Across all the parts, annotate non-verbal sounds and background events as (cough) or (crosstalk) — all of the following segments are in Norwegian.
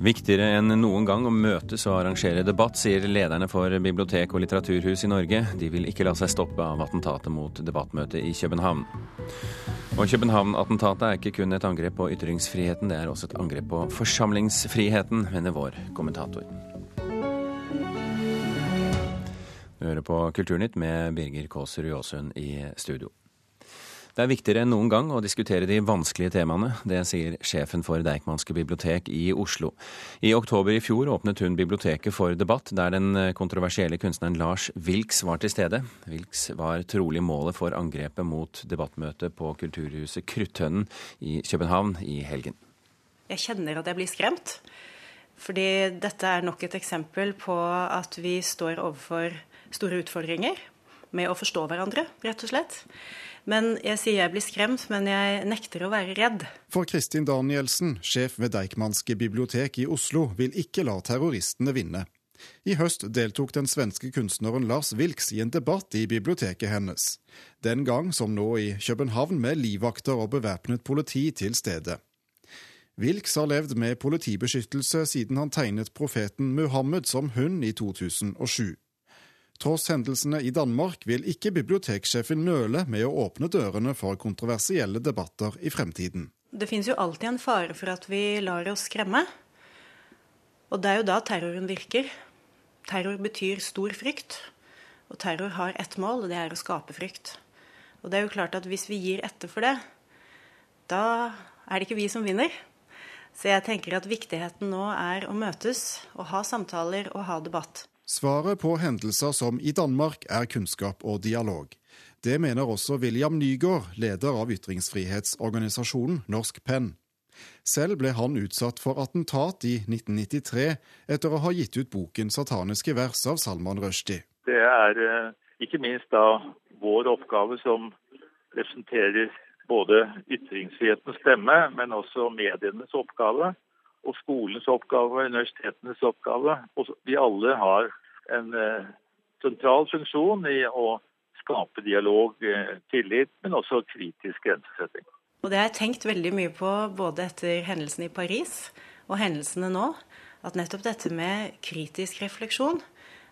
Viktigere enn noen gang å møtes og arrangere debatt, sier lederne for bibliotek og litteraturhus i Norge. De vil ikke la seg stoppe av attentatet mot debattmøtet i København. Og København-attentatet er ikke kun et angrep på ytringsfriheten, det er også et angrep på forsamlingsfriheten, mener vår kommentator. Du hører på Kulturnytt med Birger Kåser Jåsund i studio. Det er viktigere enn noen gang å diskutere de vanskelige temaene. Det sier sjefen for Deichmanske bibliotek i Oslo. I oktober i fjor åpnet hun biblioteket for debatt, der den kontroversielle kunstneren Lars Wilks var til stede. Wilks var trolig målet for angrepet mot debattmøtet på kulturhuset Krutthønnen i København i helgen. Jeg kjenner at jeg blir skremt. Fordi dette er nok et eksempel på at vi står overfor store utfordringer med å forstå hverandre, rett og slett. Men jeg sier jeg blir skremt, men jeg nekter å være redd. For Kristin Danielsen, sjef ved Deichmanske bibliotek i Oslo, vil ikke la terroristene vinne. I høst deltok den svenske kunstneren Lars Wilks i en debatt i biblioteket hennes. Den gang som nå i København med livvakter og bevæpnet politi til stede. Wilks har levd med politibeskyttelse siden han tegnet profeten Muhammed som hund i 2007. Tross hendelsene i Danmark vil ikke biblioteksjefen nøle med å åpne dørene for kontroversielle debatter i fremtiden. Det finnes jo alltid en fare for at vi lar oss skremme. Og det er jo da terroren virker. Terror betyr stor frykt. Og terror har ett mål, og det er å skape frykt. Og det er jo klart at hvis vi gir etter for det, da er det ikke vi som vinner. Så jeg tenker at viktigheten nå er å møtes og ha samtaler og ha debatt. Svaret på hendelser som i Danmark er kunnskap og dialog. Det mener også William Nygaard, leder av ytringsfrihetsorganisasjonen Norsk Penn. Selv ble han utsatt for attentat i 1993 etter å ha gitt ut boken 'Sataniske vers' av Salman Rushdie. Det er eh, ikke minst da vår oppgave som representerer både ytringsfrihetens stemme, men også medienes oppgave og skolens oppgave og universitetenes oppgave. Og vi alle har en eh, sentral funksjon i å skape dialog, eh, tillit, men også kritisk grensesetting. Og Det har jeg tenkt veldig mye på både etter hendelsene i Paris og hendelsene nå. At nettopp dette med kritisk refleksjon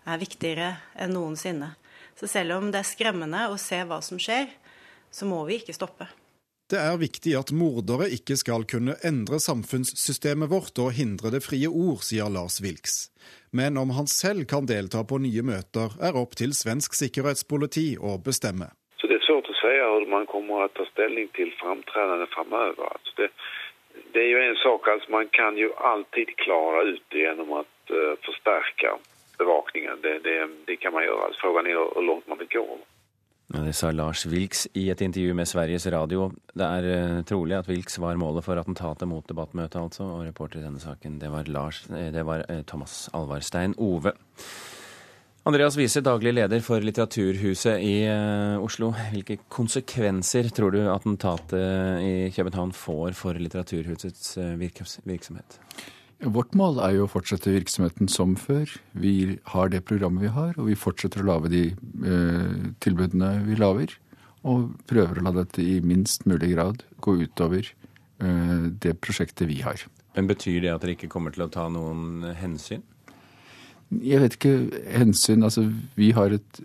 er viktigere enn noensinne. Så selv om det er skremmende å se hva som skjer, så må vi ikke stoppe. Det er viktig at mordere ikke skal kunne endre samfunnssystemet vårt og hindre det frie ord, sier Lars Wilks. Men om han selv kan delta på nye møter, er opp til svensk sikkerhetspoliti å bestemme. Så Det er svårt å si hva man kommer å ta stilling til framtredende framover. Altså det, det, er jo en sak altså Man kan jo alltid klare ut gjennom å uh, forsterke bevakningen. Det, det, det, kan man gjøre. Altså, Spørsmålet er hvor langt man vil gå. Det sa Lars Wilks i et intervju med Sveriges Radio. Det er uh, trolig at Wilks var målet for attentatet mot debattmøtet, altså. Og reporter i denne saken, det var, Lars, eh, det var uh, Thomas Alvarstein Ove. Andreas Wiese, daglig leder for Litteraturhuset i Oslo. Hvilke konsekvenser tror du attentatet i København får for Litteraturhusets virksomhet? Vårt mål er jo å fortsette virksomheten som før. Vi har det programmet vi har, og vi fortsetter å lage de eh, tilbudene vi lager. Og prøver å la dette i minst mulig grad gå utover eh, det prosjektet vi har. Men Betyr det at dere ikke kommer til å ta noen hensyn? Jeg vet ikke hensyn Altså, vi har et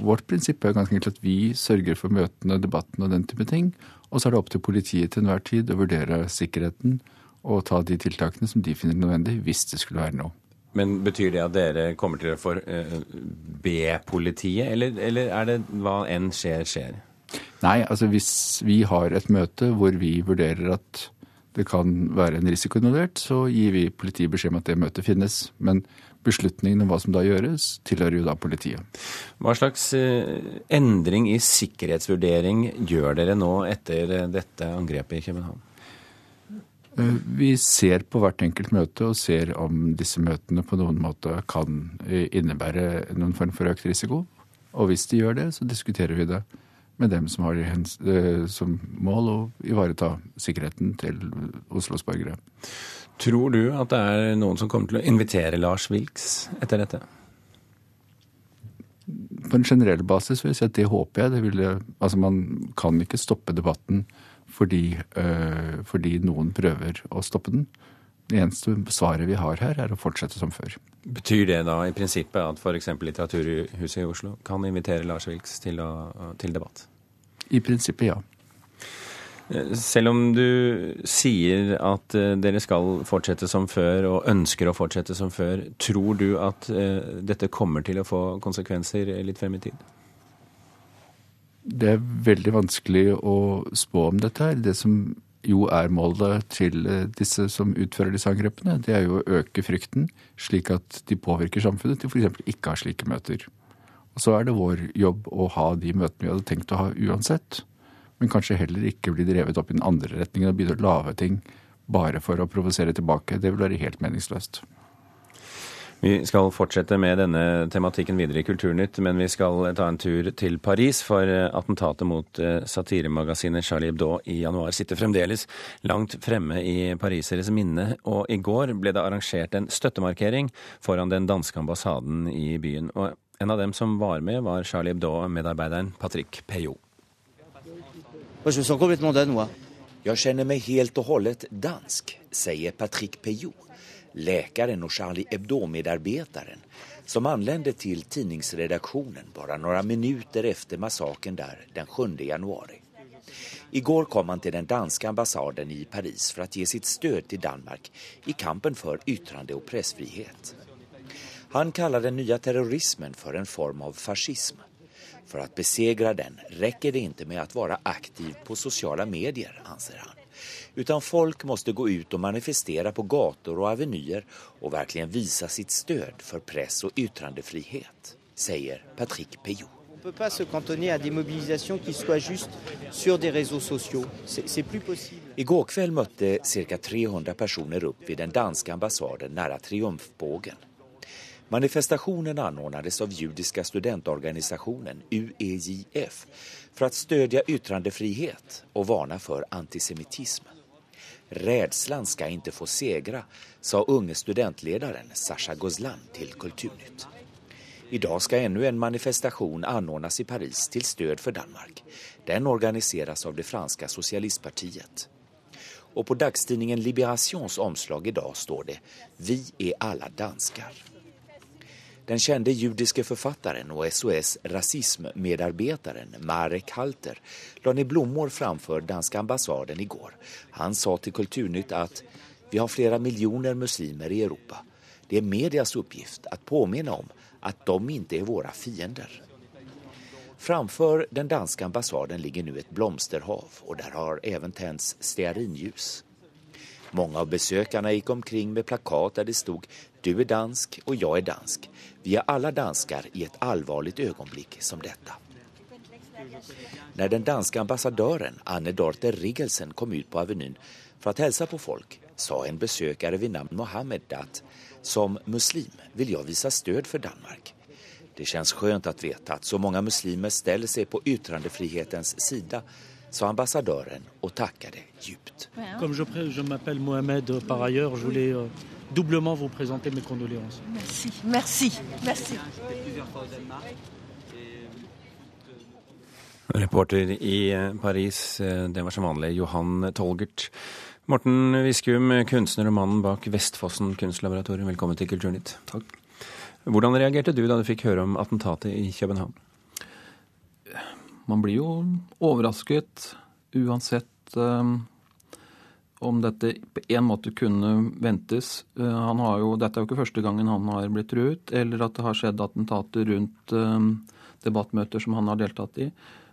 Vårt prinsipp er ganske enkelt at vi sørger for møtene, debatten og den type ting. Og så er det opp til politiet til enhver tid å vurdere sikkerheten og ta de tiltakene som de finner nødvendig, hvis det skulle være noe. Men Betyr det at dere kommer til å få uh, be politiet, eller, eller, er det hva enn skjer, skjer? Nei, altså hvis vi har et møte hvor vi vurderer at det kan være en risiko involvert, så gir vi politiet beskjed om at det møtet finnes. Men beslutningen om hva som da gjøres, tilhører jo da politiet. Hva slags uh, endring i sikkerhetsvurdering gjør dere nå etter dette angrepet i København? Eh, vi ser på hvert enkelt møte og ser om disse møtene på noen måte kan eh, innebære noen form for økt risiko. Og hvis de gjør det, så diskuterer vi det med dem som har eh, som mål å ivareta sikkerheten til Oslos borgere. Tror du at det er noen som kommer til å invitere Lars Wilks etter dette? På en generell basis vil jeg si at det håper jeg. Det ville, altså man kan ikke stoppe debatten fordi, øh, fordi, noen prøver å stoppe den. Det eneste svaret vi har her, er å fortsette som før. Betyr det da i prinsippet at f.eks. Litteraturhuset i Oslo kan invitere Lars Vilks til, å, til debatt? I prinsippet, ja. Eh, selv om du sier at eh, dere skal fortsette som før, og ønsker å fortsette som før, tror du at uh, dette kommer til å få konsekvenser litt frem i tid? Det er veldig vanskelig å spå om dette her. Det som jo er målet til disse som utfører disse angrepene, det er jo å øke frykten, slik at de påvirker samfunnet til f.eks. ikke å ha slike møter. Og så er det vår jobb å ha de møtene vi hadde tenkt å ha uansett men kanskje heller ikke bli drevet opp i den andre retningen og begynne å lage ting bare for å provosere tilbake. Det vil være helt meningsløst. Vi skal fortsette med denne tematikken videre i Kulturnytt, men vi skal ta en tur til Paris, for attentatet mot eh, satiremagasinet Charlie Hebdo i januar sitter fremdeles langt fremme i pariseres minne, og i går ble det arrangert en støttemarkering foran den danske ambassaden i byen. Og en av dem som var med, var Charlie Hebdo-medarbeideren Patrick Peyot. Jeg kjenner mig helt og holdent dansk, sier Patrick Peyot, läkaren och Charlie Hebdo-medarbetaren som anlände till tidningsredaktionen bara några minuter efter massaken där den 7 januari. Igår kom han till den danska ambassaden i Paris för att ge sitt stöd till Danmark i kampen för yttrande och pressfrihet. Han kallar den nya terrorismen för en form av fascism för att besegra den räcker det inte med att vara aktiv på sociala medier, anser han. Utan folk måste gå ut och manifestera på gator och avenyer och verkligen visa sitt stöd för press och yttrandefrihet, säger Patrick Peyot. On ne peut pas se cantonner à des mobilisations qui soient juste sur des réseaux sociaux. C'est plus possible. Igår kväll mötte cirka 300 personer upp vid den danska ambassaden nära Triumfbågen. Manifestationen anordnades av judiska studentorganisationen UEJF för att stödja yttrandefrihet och varna för antisemitism. Rädslan ska inte få segra, sa unge studentledaren Sasha Gozlan till Kulturnytt. Idag ska ännu en manifestation anordnas i Paris till stöd för Danmark. Den organiseras av det franska socialistpartiet. Och på dagstidningen Liberations omslag idag står det Vi är alla danskar. Den kände judiske författaren och SOS rasismmedarbetaren Marek Halter la ner blommor framför danska ambassaden igår. Han sa till Kulturnytt att vi har flera miljoner muslimer i Europa. Det är medias uppgift att påminna om att de inte är våra fiender. Framför den danska ambassaden ligger nu ett blomsterhav och där har även tänts stearinljus. Många av besökarna gick omkring med plakat där det stod Du är dansk och jag är dansk. Vi är alla danskar i ett allvarligt ögonblick som detta. När den danska ambassadören Anne Dorthe Riggelsen kom ut på Avenyn för att hälsa på folk sa en besökare vid namn Mohammed att som muslim vill jag visa stöd för Danmark. Det känns skönt att veta att så många muslimer ställer sig på yttrandefrihetens sida sa ambassadören och tackade djupt. Comme je, je m'appelle Mohamed euh, par ailleurs, je voulais euh, doublement vous présenter mes condoléances. Merci, merci, merci. Reporter i eh, Paris, eh, det var som vanlig Johan Tolgert. Morten Viskum, kunstner og mannen bak Vestfossen kunstlaboratorium, velkommen til Kulturnytt. Takk. Hvordan reagerte du da du fikk høre om attentatet i København? Man blir jo overrasket uansett um, om dette på en måte kunne ventes. Har jo, dette er jo ikke første gangen han har blitt truet, eller at det har skjedd attentater rundt um, debattmøter som han har deltatt i.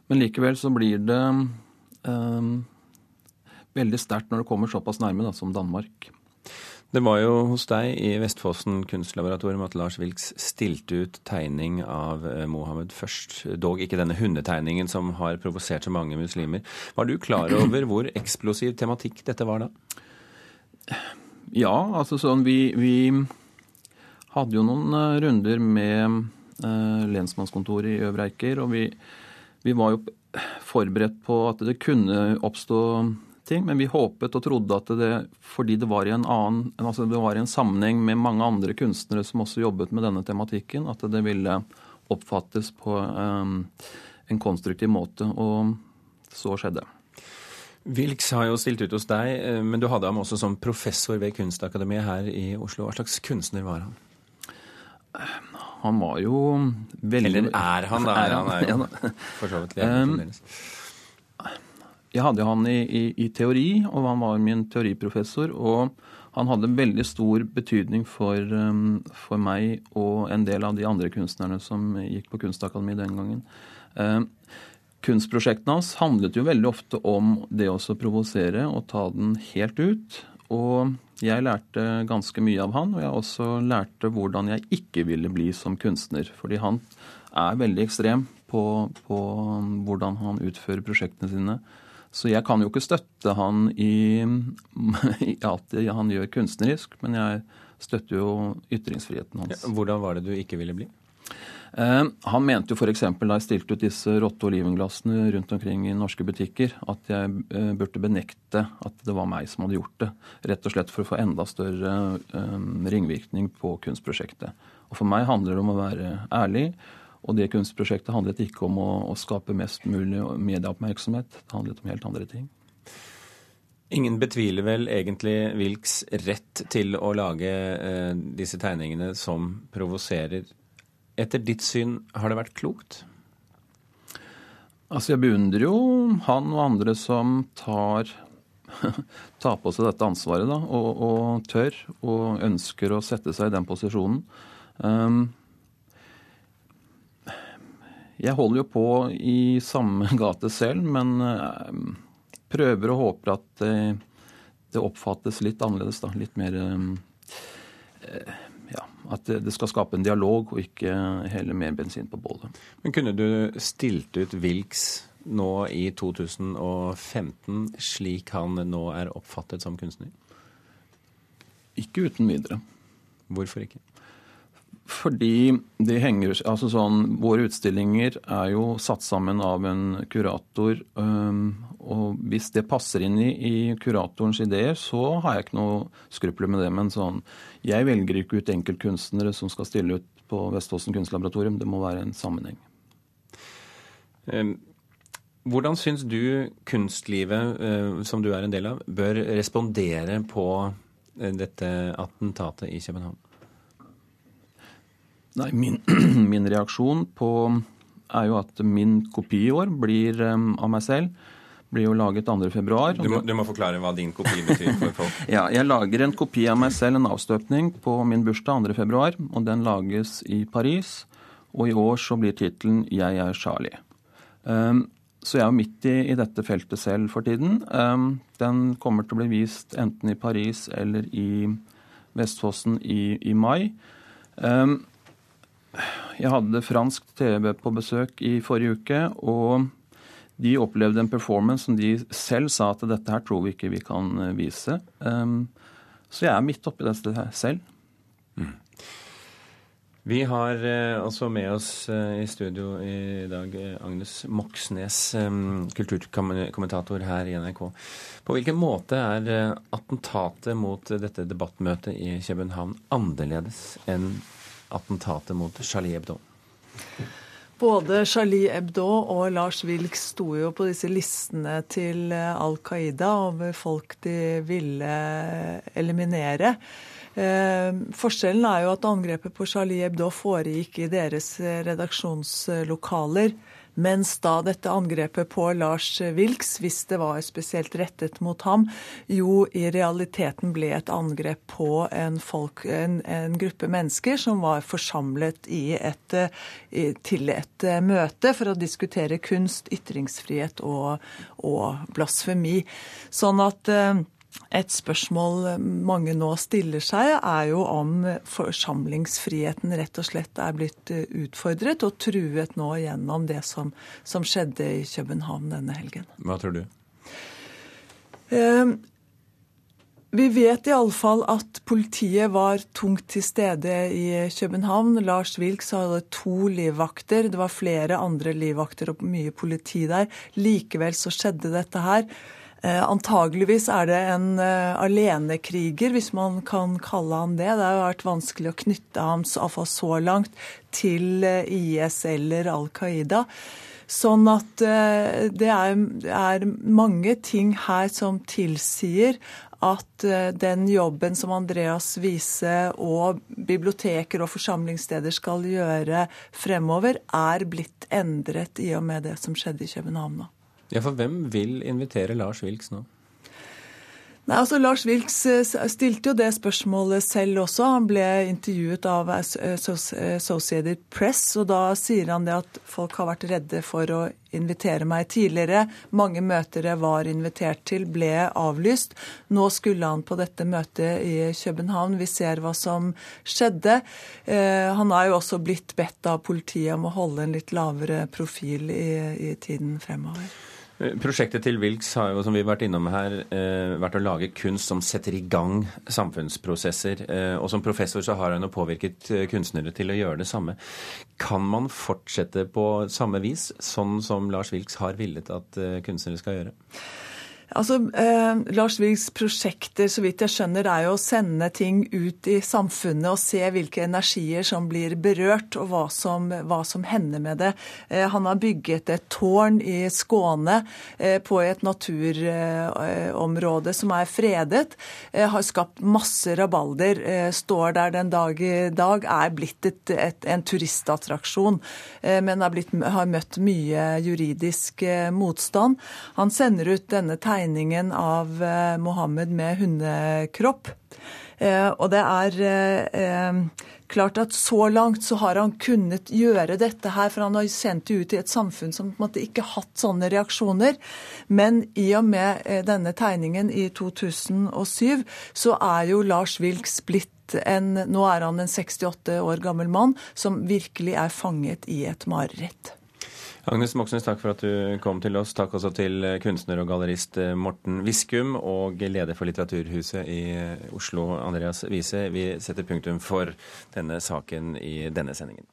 Men likevel så blir det um, veldig sterkt når det kommer såpass nærme da, som Danmark. Det var jo hos deg i Vestfossen kunstlaboratorium at Lars Wilks stilte ut tegning av eh, Mohammed først. Dog ikke denne hundetegningen som har provosert så mange muslimer. Var du klar over hvor eksplosiv tematikk dette var da? Ja, altså sånn vi, vi hadde jo noen eh, runder med uh, lensmannskontoret i Øvre Eiker, og vi, vi var jo forberedt på at det kunne oppstå ting, men vi håpet og trodde at det, fordi det var i en annen, altså det var i en sammenheng med mange andre kunstnere som også jobbet med denne tematikken, at det ville oppfattes på um, en konstruktiv måte. Og så skjedde. Wilks har jo stilt ut hos deg, eh, men du hadde ham også som professor ved Kunstakademiet her i Oslo. Hva slags kunstner var han? Han var jo veldig Eller er han, da? Er han? er jo for så vidt levende um, Jeg hadde han i, i, i, teori, og han var min teoriprofessor. Og han hadde veldig stor betydning for, um, for meg og en del av de andre kunstnerne som gikk på Kunstakademiet den gangen. Um, kunstprosjektene hans handlet jo veldig ofte om det å provosere og ta den helt ut. Og jeg lærte ganske mye av han, og jeg også lærte hvordan jeg ikke ville bli som kunstner. Fordi han er veldig ekstrem på, på hvordan han utfører prosjektene sine. Så jeg kan jo ikke støtte han i, i alt det han gjør kunstnerisk, men jeg støtter jo ytringsfriheten hans. Ja, hvordan var det du ikke ville bli? Eh, han mente jo f.eks. da jeg stilte ut disse rotte- olivenglassene rundt omkring i norske butikker, at jeg eh, burde benekte at det var meg som hadde gjort det. Rett og slett for å få enda større eh, ringvirkning på kunstprosjektet. Og For meg handler det om å være ærlig. Og det kunstprosjektet handlet ikke om å, å skape mest mulig medieoppmerksomhet. Det handlet om helt andre ting. Ingen betviler vel egentlig Wilks rett til å lage eh, disse tegningene som provoserer etter ditt syn, har det vært klokt? Altså, Jeg beundrer jo han og andre som tar, (laughs) tar på seg dette ansvaret da, og, og, tør og ønsker å sette seg i den posisjonen. Um, jeg holder jo på i samme (laughs) gate selv, men um, prøver og håper at det, det oppfattes litt annerledes. da, Litt mer um, ja, at det skal skape en dialog, og ikke helle mer bensin på bålet. Men Kunne du stilt ut Wilks nå i 2015 slik han nå er oppfattet som kunstner? Ikke uten videre. Hvorfor ikke? Fordi de henger altså sånn, Våre utstillinger er jo satt sammen av en kurator. og hvis det passer inn i, i kuratorens ideer, så har jeg ikke noe skrupler med det. Men sånn, jeg velger ikke ut enkeltkunstnere som skal stille ut på Vestfossen kunstlaboratorium. Det må være en sammenheng. Hvordan syns du kunstlivet, som du er en del av, bør respondere på dette attentatet i København? Nei, min, (clears throat) min, reaksjon på er jo at min kopi i år blir um, av meg selv. Blir jo laget 2.2. Du, må, du må forklare hva din kopi betyr for folk. (laughs) ja, Jeg lager en kopi av meg selv, en avstøpning, på min bursdag 2.2. Og den lages i Paris. Og i år så blir tittelen 'Jeg er Charlie'. Um, så jeg er jo midt i, i, dette feltet selv for tiden. Um, den kommer til å bli vist enten i Paris eller i Vestfossen i, i mai. Um, jeg hadde fransk TV på besøk i forrige uke, og de opplevde en performance som de selv sa at dette her tror vi ikke vi kan eh, vise. Um, så jeg er midt oppi dette selv. Mm. Vi har uh, også med oss uh, i studio i dag Agnes Moxnes, um, kulturkommentator her i NRK. På hvilken måte er attentatet mot dette debattmøtet i København annerledes enn attentatet mot Charlie Hebdo? Både Charlie Hebdo og Lars Wilks sto jo på disse listene til Al Qaida over folk de ville eliminere. Eh, forskjellen er jo at angrepet på Charlie Hebdo foregikk i deres redaksjonslokaler. Mens da dette angrepet på Lars Wilks, hvis det var spesielt rettet mot ham, jo i realiteten ble et angrep på en, folk, en, en gruppe mennesker som var forsamlet et, til et møte for å diskutere kunst, ytringsfrihet og, og blasfemi. Sånn at eh, et spørsmål mange nå stiller seg, er jo om forsamlingsfriheten rett og slett er blitt eh, utfordret og truet nå gjennom det som, som skjedde i København denne helgen. Hva tror du? Eh, vi vet iallfall at politiet var tungt til stede i København. Lars Wilks hadde to livvakter. Det var flere andre livvakter og mye politi der. Likevel så skjedde dette her. Eh, antageligvis er det en eh, alenekriger, hvis man kan kalle han det. Det har vært vanskelig å knytte ham så langt til eh, IS eller Al Qaida. Sånn at det er, mange ting her som tilsier at den jobben som Andreas Wiese og biblioteker og forsamlingssteder skal gjøre fremover, er blitt endret i og med det som skjedde i København nå. Ja, for hvem vil invitere Lars Vilks nå? Nei, altså Lars Vilks eh, stilte jo det spørsmålet selv også. Han ble intervjuet av Associated Press, og da sier han det at folk har vært redde for å invitere meg tidligere. Mange møter jeg var invitert til, ble avlyst. Nå skulle han på dette møtet i København. Vi ser hva som skjedde. Eh, han er jo også blitt bedt av politiet om å holde en litt lavere profil i, i tiden fremover. Eh, prosjektet til Wilks har jo, som vi har vært innom her, eh, vært å lage kunst som setter i gang samfunnsprosesser. Eh, og som professor så har han jo påvirket kunstnere til å gjøre det samme. Kan man fortsette på samme vis, sånn som Lars Wilks har villet at kunstnere skal gjøre? Altså, eh, Lars Vilks prosjekter så vidt jeg skjønner, er jo å sende ting ut i samfunnet og se hvilke energier som blir berørt, og hva som, hva som hender med det. Eh, han har bygget et tårn i Skåne eh, på et naturområde som er fredet. Eh, har skapt masse rabalder. Eh, står der den dag i dag. Er blitt et, et, en turistattraksjon, eh, men har, blitt, har, møtt mye juridisk motstand. Han sender ut denne tegningen tegningen av eh, Mohammed med hundekropp. Eh, og det er eh, klart at så langt så har han kunnet gjøre dette her, for han har sendt det ut i et samfunn som på en måte ikke hatt sånne reaksjoner. Men i og med denne tegningen i 2007, så er jo Lars Wilks blitt en Nå er han en 68 år gammel mann som virkelig er fanget i et mareritt. Agnes Moxnes, takk for at du kom til oss. Takk også til kunstner og gallerist Morten Viskum og leder for Litteraturhuset i Oslo, Andreas Wiese. Vi setter punktum for denne saken i denne sendingen.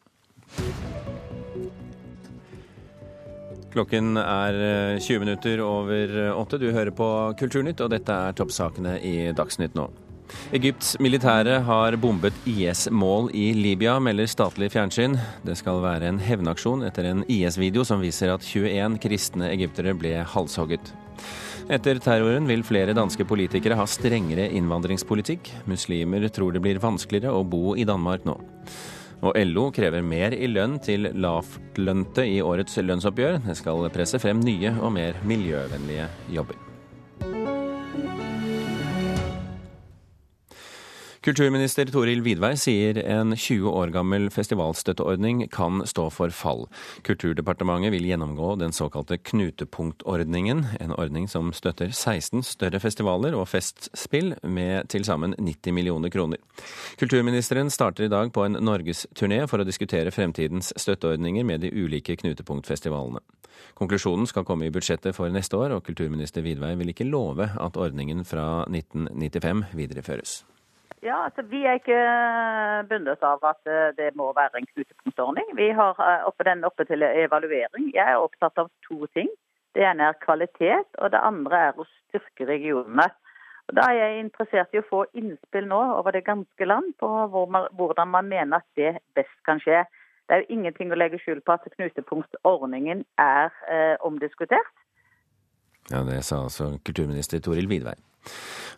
Klokken er 20 eh, minutter over åtte. Du hører på Kulturnytt, og dette er toppsakene i Dagsnytt nå. Egypts militære har bombet IS-mål i Libya, melder statlig fjernsyn. Det skal være en hevnaksjon etter en IS-video som viser at 21 kristne egyptere ble halshogget. Etter terroren vil flere danske politikere ha strengere innvandringspolitikk. Muslimer tror det blir vanskeligere å bo i Danmark nå. Og LO krever mer i lønn til lavtlønte i årets lønnsoppgjør. Det skal presse frem nye og mer miljøvennlige jobber. Kulturminister Toril Vidvei sier en 20 år gammel festivalstøtteordning kan stå for fall. Kulturdepartementet vil gjennomgå den såkalte knutepunktordningen, en ordning som støtter 16 større festivaler og festspill med til sammen 90 millioner kroner. Kulturministeren starter i dag på en norgesturné for å diskutere fremtidens støtteordninger med de ulike knutepunktfestivalene. Konklusjonen skal komme i budsjettet for neste år, og kulturminister Vidvei vil ikke love at ordningen fra 1995 videreføres. Ja, altså Vi er ikke bundet av at eh, det må være en knutepunktordning. Vi har eh, oppe den oppe til evaluering. Jeg er opptatt av to ting. Det ene er kvalitet, og det andre er å styrke regionene. Og Da er jeg interessert i å få innspill nå over det ganske land på hvordan man mener at det best kan skje. Det er jo ingenting å legge skjul på at knutepunktordningen er eh, omdiskutert. Ja, Det sa altså kulturminister Toril Vidvei.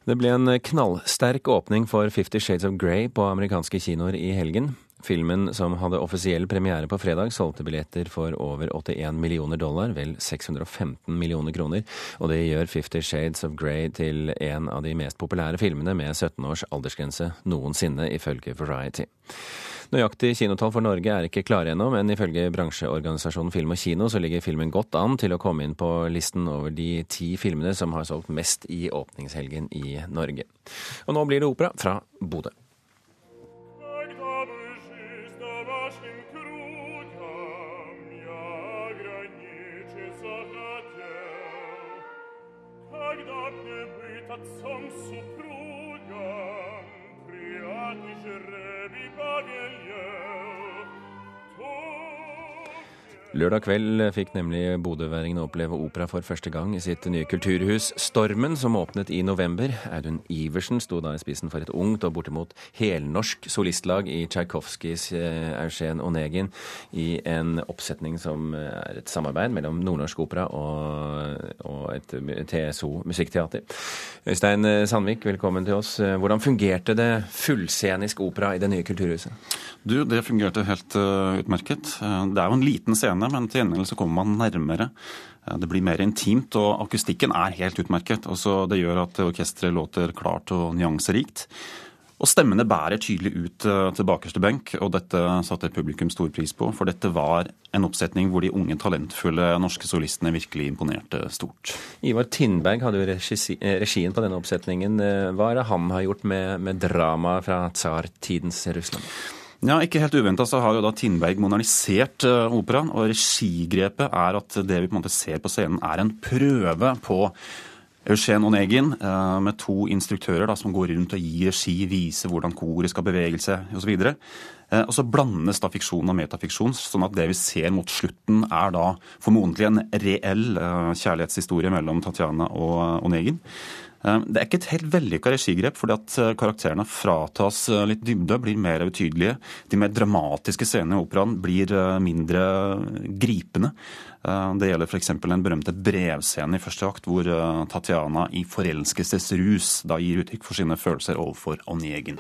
Det ble en knallsterk åpning for Fifty Shades of Grey på amerikanske kinoer i helgen. Filmen, som hadde offisiell premiere på fredag, solgte billetter for over 81 millioner dollar, vel 615 millioner kroner, og det gjør Fifty Shades of Grey til en av de mest populære filmene med 17 års aldersgrense noensinne, ifølge Variety. Nøyaktig kinotall for Norge er ikke klare ennå, men ifølge bransjeorganisasjonen Film og Kino så ligger filmen godt an til å komme inn på listen over de ti filmene som har solgt mest i åpningshelgen i Norge. Og nå blir det opera fra Bodø. страшным кругом я ограничиться хотел, когда б отцом супругом. Lørdag kveld fikk nemlig bodøværingene oppleve opera for første gang i sitt nye kulturhus Stormen, som åpnet i november. Audun Iversen sto da i spissen for et ungt og bortimot helnorsk solistlag i Tsjajkovskijs eh, Eugen Onegin i en oppsetning som eh, er et samarbeid mellom Nordnorsk Opera og, og et TSO Musikkteater. Øystein Sandvik, velkommen til oss. Hvordan fungerte det fullscenisk opera i det nye kulturhuset? Du, Det fungerte helt utmerket. Det er jo en liten scene scene, men til gjengjeld så kommer man nærmere. Det blir mer intimt, og akustikken er helt utmerket. Også det gjør at orkesteret låter klart og nyanserikt. Og stemmene bærer tydelig ut eh, til bakerste benk, og dette satte publikum stor pris på. For dette var en oppsetning hvor de unge, talentfulle norske solistene virkelig imponerte stort. Ivar Tindberg hadde jo eh, regien på denne oppsetningen. Eh, hva er det han har gjort med, med dramaet fra tsartidens Russland? Ja, Ikke helt uventa så har jo da Tindberg modernisert uh, operaen. Og regigrepet er at det vi på en måte ser på scenen, er en prøve på Eugen Onegin uh, med to instruktører da, som går rundt og gir regi, viser hvordan koret skal bevege seg osv. Uh, eh, og så blandes da fiksjon og metafiksjon, sånn at det vi ser mot slutten, er da formodentlig en reell kjærlighetshistorie mellom Tatjana og Onegin. Eh, det er ikke et helt vellykka regigrep, fordi at eh, karakterene fratas eh, litt dybde, blir mer utydelige. De mer dramatiske scenene i operaen blir mindre gripende. Det gjelder f.eks. den berømte brevscenen i første akt, hvor Tatjana i forelskelsesrus da gir uttrykk for sine følelser overfor Onegin.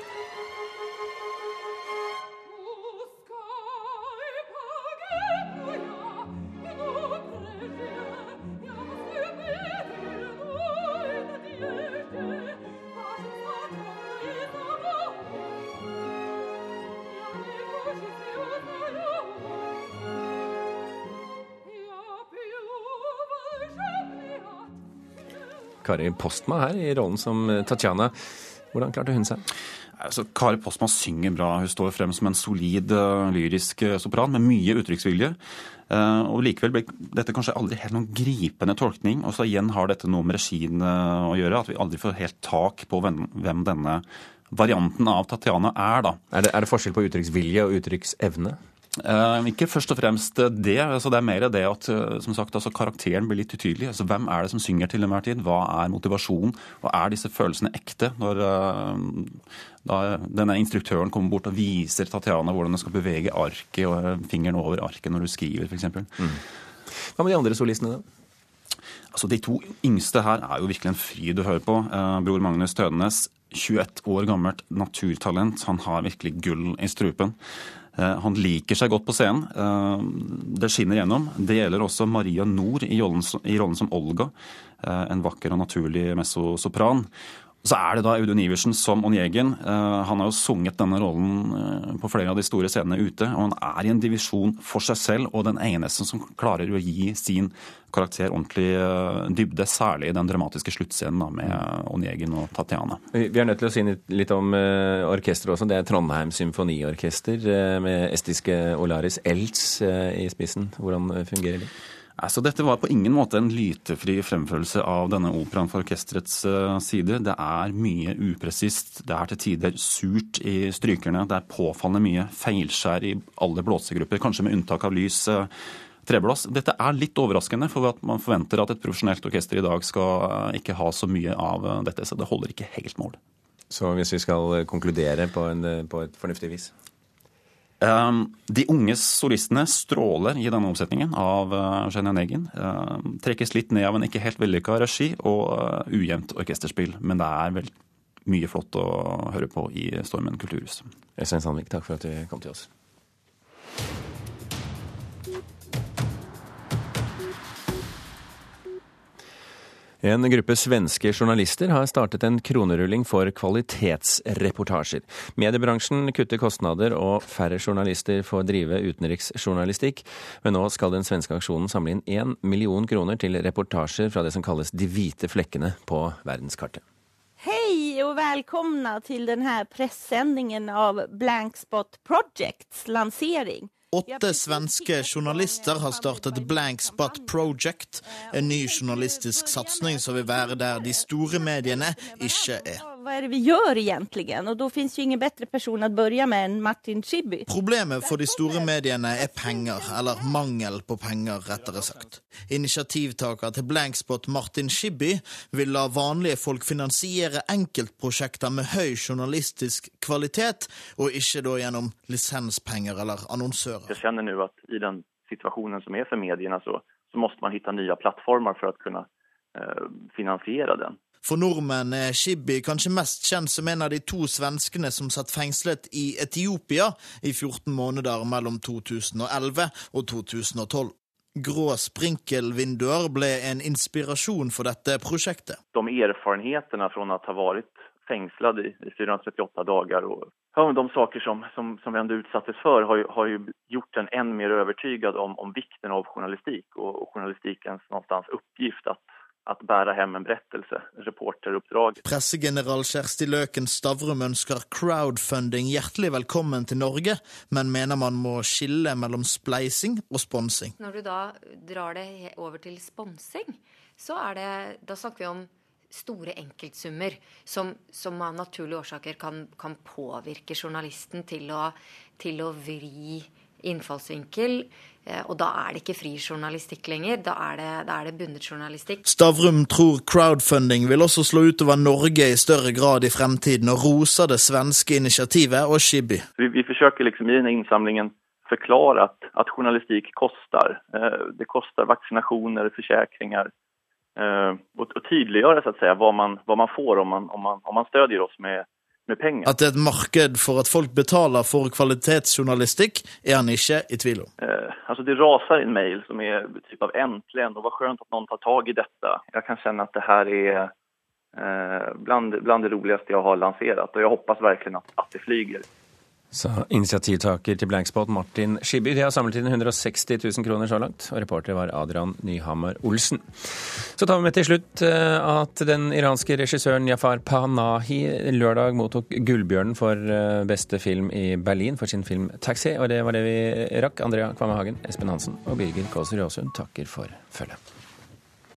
Kari Postma her i rollen som eh, Tatjana. Hvordan klarte hun seg? Altså, Kari Postma synger bra. Hun står frem som en solid uh, lyrisk uh, sopran med mye uttrykksvilje. Og Likevel ble dette kanskje aldri helt noen gripende tolkning. Og så igjen har dette noe med regien å gjøre. At vi aldri får helt tak på hvem denne varianten av Tatjana er. da. Er det, er det forskjell på uttrykksvilje og uttrykksevne? Uh, ikke først og fremst det. altså Det er mer det at som sagt, altså karakteren blir litt utydelig. altså Hvem er det som synger til enhver tid? Hva er motivasjonen? Og er disse følelsene ekte? Når da denne instruktøren kommer bort og viser Tatjana hvordan du skal bevege arket og fingeren over arket når du skriver, f.eks. Mm. Hva med de andre solistene, da? Altså De to yngste her er jo virkelig en fryd å høre på. bror Magnus Tødenes, 21 år gammelt naturtalent. Han har virkelig gull i strupen. Eh, han liker seg godt på scenen. Eh, det skinner gjennom. Det gjelder også Maria Nord i rollen som Olga, eh, en vakker og naturlig mezzosopran. Så er det da Audun Iversen som Onjegen. Eh, han har jo sunget denne rollen eh, på flere av de store scenene ute. Og han er i en divisjon for seg selv og den eneste som klarer å gi sin karakter ordentlig eh, dybde. Særlig i den dramatiske sluttscenen med Onjegen og Tatjana. Vi er nødt til å si litt om orkesteret også. Det er Trondheim Symfoniorkester med estiske Olaris Elts i spissen. Hvordan fungerer det? Altså, dette var på ingen måte en lytefri fremførelse av denne operaen fra orkesterets uh, side. Det er mye upresist, det er til tider surt i strykerne, det er påfallende mye feilskjær i alle blåsegrupper, kanskje med unntak av lys. Uh, treblås. Dette er litt overraskende, for man forventer at et profesjonelt orkester i dag skal uh, ikke ha så mye av dette, så det holder ikke helt mål. Så hvis vi skal konkludere på, en, på et fornuftig vis? Ehm, de unge solistene stråler i denne omsetningen av Eugenia eh, Negin. Ehm, trekkes litt ned av en ikke helt vellykka regi og eh, ujevnt orkesterspill. Men det er vel mye flott å høre på i Stormen kulturhus. Øystein Sandvik, takk for at du kom til oss. En gruppe svenske journalister har startet en kronerulling for kvalitetsreportasjer. Mediebransjen kutter kostnader, og færre journalister får drive utenriksjournalistikk. Men nå skal den svenske aksjonen samle inn én million kroner til reportasjer fra det som kalles de hvite flekkene på verdenskartet. Hei og velkomne til denne pressesendingen av Blankspot Projects lansering. Åtte svenske journalister har startet Blank Spot Project, en ny journalistisk satsing som vil være der de store mediene ikke er. Hva er det vi gjør egentlig? Og da finnes jo ingen bedre person å begynne med enn Martin Chibi. Problemet for de store mediene er penger, eller mangel på penger, rettere sagt. Initiativtaker til Blankspot Martin Chibi, vil la vanlige folk finansiere enkeltprosjekter med høy journalistisk kvalitet, og ikke da gjennom lisenspenger eller annonsører. Jeg kjenner nå at i den situasjonen som er for mediene, så, så må man finne nye plattformer for å kunne eh, finansiere den. For nordmenn er Shibi kanskje mest kjent som en av de to svenskene som satt fengslet i Etiopia i 14 måneder mellom 2011 og 2012. Grå sprinkelvinduer ble en inspirasjon for dette prosjektet. De erfarenhetene fra å ha vært fengslet i 438 dager og ja, de saker som, som, som vi ändå utsattes for, har, har gjort en än mer övertygad om, om vikten av journalistikk og, og journalistikens någonstans uppgift at bære hjem en berettelse, reporteroppdrag. Pressegeneral Kjersti Løken Stavrum ønsker crowdfunding hjertelig velkommen til Norge, men mener man må skille mellom spleising og sponsing. Når du da drar det over til sponsing, så er det Da snakker vi om store enkeltsummer som, som av naturlige årsaker kan, kan påvirke journalisten til å, til å vri innfallsvinkel. Eh, og da er det ikke fri journalistikk lenger, da er det, da er det bundet journalistikk. Stavrum tror crowdfunding vil også slå utover Norge i større grad i fremtiden, og roser det svenske initiativet og Shibby. Vi, vi forsøker liksom i denne innsamlingen forklare at, at journalistikk koster. Eh, det koster vaksinasjoner, forsikringer. Eh, og, og tydeliggjøre så hva, man, hva man får om man, om man, om man støtter oss med med penger. At det er et marked for at folk betaler for kvalitetsjournalistikk, er han ikke i tvil om. Eh, altså Det raser en mail som er typ av 'endelig', og hva skjønt at noen tar tak i dette. Jeg kan kjenne at det her er eh, blant det roligste jeg har lansert, og jeg håper virkelig at, at det flyger. Sa initiativtaker til Blankspot Martin Skibby. De har samlet inn 160 000 kroner så langt, og reporter var Adrian Nyhammer Olsen. Så tar vi med til slutt eh, at den iranske regissøren Jafar Panahi lørdag mottok Gullbjørnen for eh, beste film i Berlin for sin film 'Taxi'. Og det var det vi rakk. Andrea Kvamme Hagen, Espen Hansen og Birger Kåser Jåsund takker for følget.